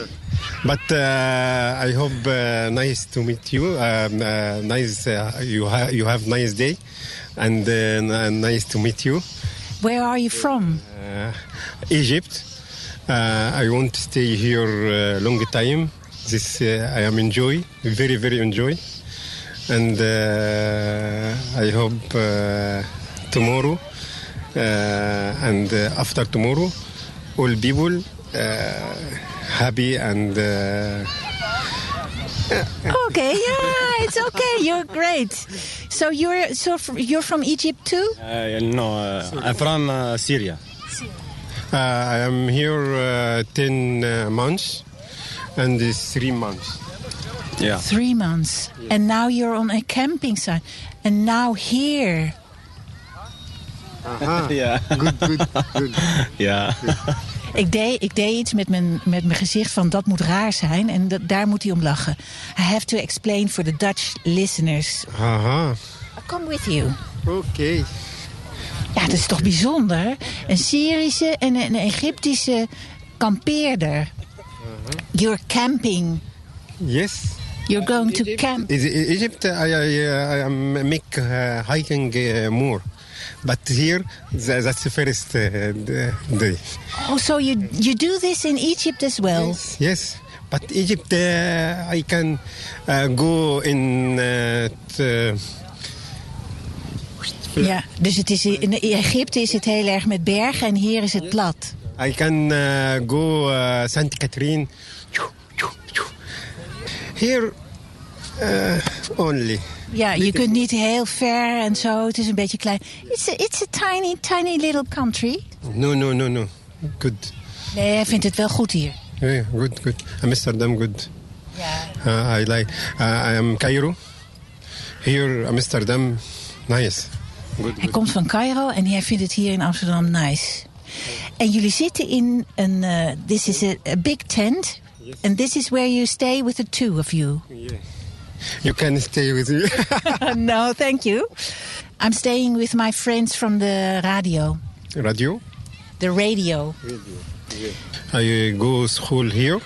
But uh, I hope uh, nice to meet you. Um, uh, nice uh, you ha- you have nice day, and uh, n- nice to meet you. Where are you from? Uh, Egypt. Uh, I want to stay here uh, long time. This uh, I am enjoy very very enjoy, and uh, I hope uh, tomorrow uh, and uh, after tomorrow, all people uh, happy and. Uh, Okay, yeah, it's okay. You're great. So you're so fr- you're from Egypt too? Uh, no, uh, I'm from uh, Syria. Uh, I am here uh, 10 uh, months and it's 3 months. Yeah. Three months, and now you're on a camping site, and now here. Aha. Ja. Good, good, good. Ja. Ik deed, ik deed iets met mijn, met mijn gezicht van dat moet raar zijn en dat, daar moet hij om lachen. I have to explain for the Dutch listeners. Aha. I come with you. Oké. Ja, dat is toch bijzonder? Een Syrische en een Egyptische kampeerder. You're camping. Yes. You're going to camp. Is, Egypt, I, I, I am make uh, hiking uh, more. but here tha- that's the first uh, day. Oh, so you, you do this in Egypt as well? Yes, but Egypt, uh, I can uh, go in. Uh, t- Ja, dus het is in Egypte is het heel erg met bergen en hier is het plat. I can uh, go uh, Saint Catherine. Here uh, only. Ja, je kunt niet heel ver en zo. Het is een beetje klein. It's a, it's a tiny, tiny little country. No, no, no, no. Good. Nee, hij vindt het wel goed hier. Yeah, good, good. Amsterdam, good. Uh, I like. Uh, I am Cairo. Here, Amsterdam, nice. Good, Hij komt van Cairo en hij vindt het hier in Amsterdam nice. En jullie zitten in een... eh, this is a, a big tent. And this is where you stay with the two of you. You can stay with me. no, thank you. I'm staying with my friends from the radio. Radio. The radio. Radio. I go school here.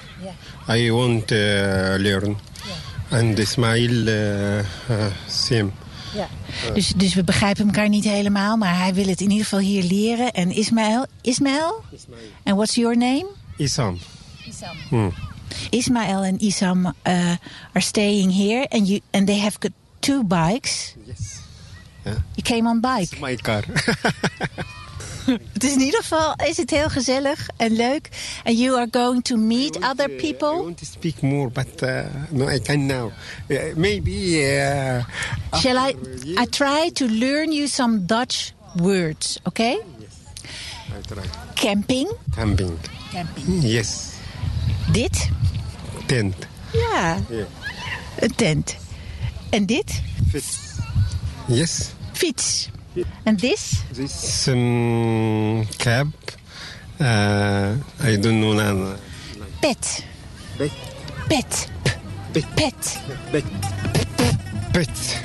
I want uh, learn. And Ismail, uh, uh, same. Ja. Dus, dus we begrijpen elkaar niet helemaal, maar hij wil het in ieder geval hier leren. En Ismaël, Ismaël? And what's your name? Isam. Isam. Hmm. Ismaël and Isam uh, are staying here, and you and they have got two bikes. Yes. You came on bike. My car. Het is in ieder geval is het heel gezellig en leuk. And you are going to meet other people. I want to speak more, but uh, no, I can now. Uh, maybe. Uh, Shall I? I try to learn you some Dutch words, okay? I try. Camping. Camping. Camping. Yes. Dit? Tent. Ja, Yeah. een tent. En dit? Yes. Fiets. En this? This um, cab. Uh, I don't know now. Pet. Pet. Pet. Pet. Pet. Pet.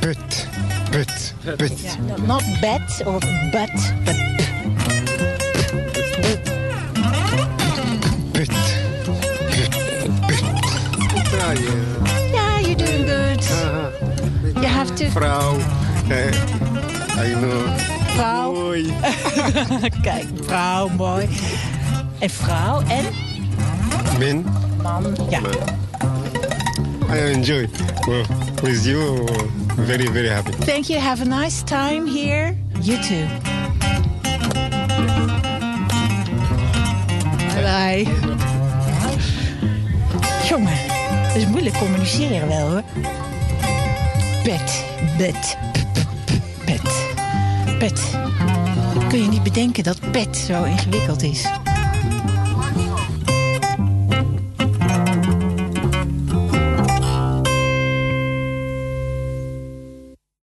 Pet. Pet. Pet. Ja, no, not bed or but, but Pet. Ah, yeah. yeah, you're doing good. You have to. Vrouw. Uh, Vrouw. Mooi. Kijk, vrouw, mooi. En vrouw en Man. man. Ja. I enjoy. Well, with you, very, very happy. Thank you. Have a nice time here. You too. Bye. Jongen, dat is moeilijk communiceren wel hoor. Bed, pet, pet. Kun je niet bedenken dat pet zo ingewikkeld is?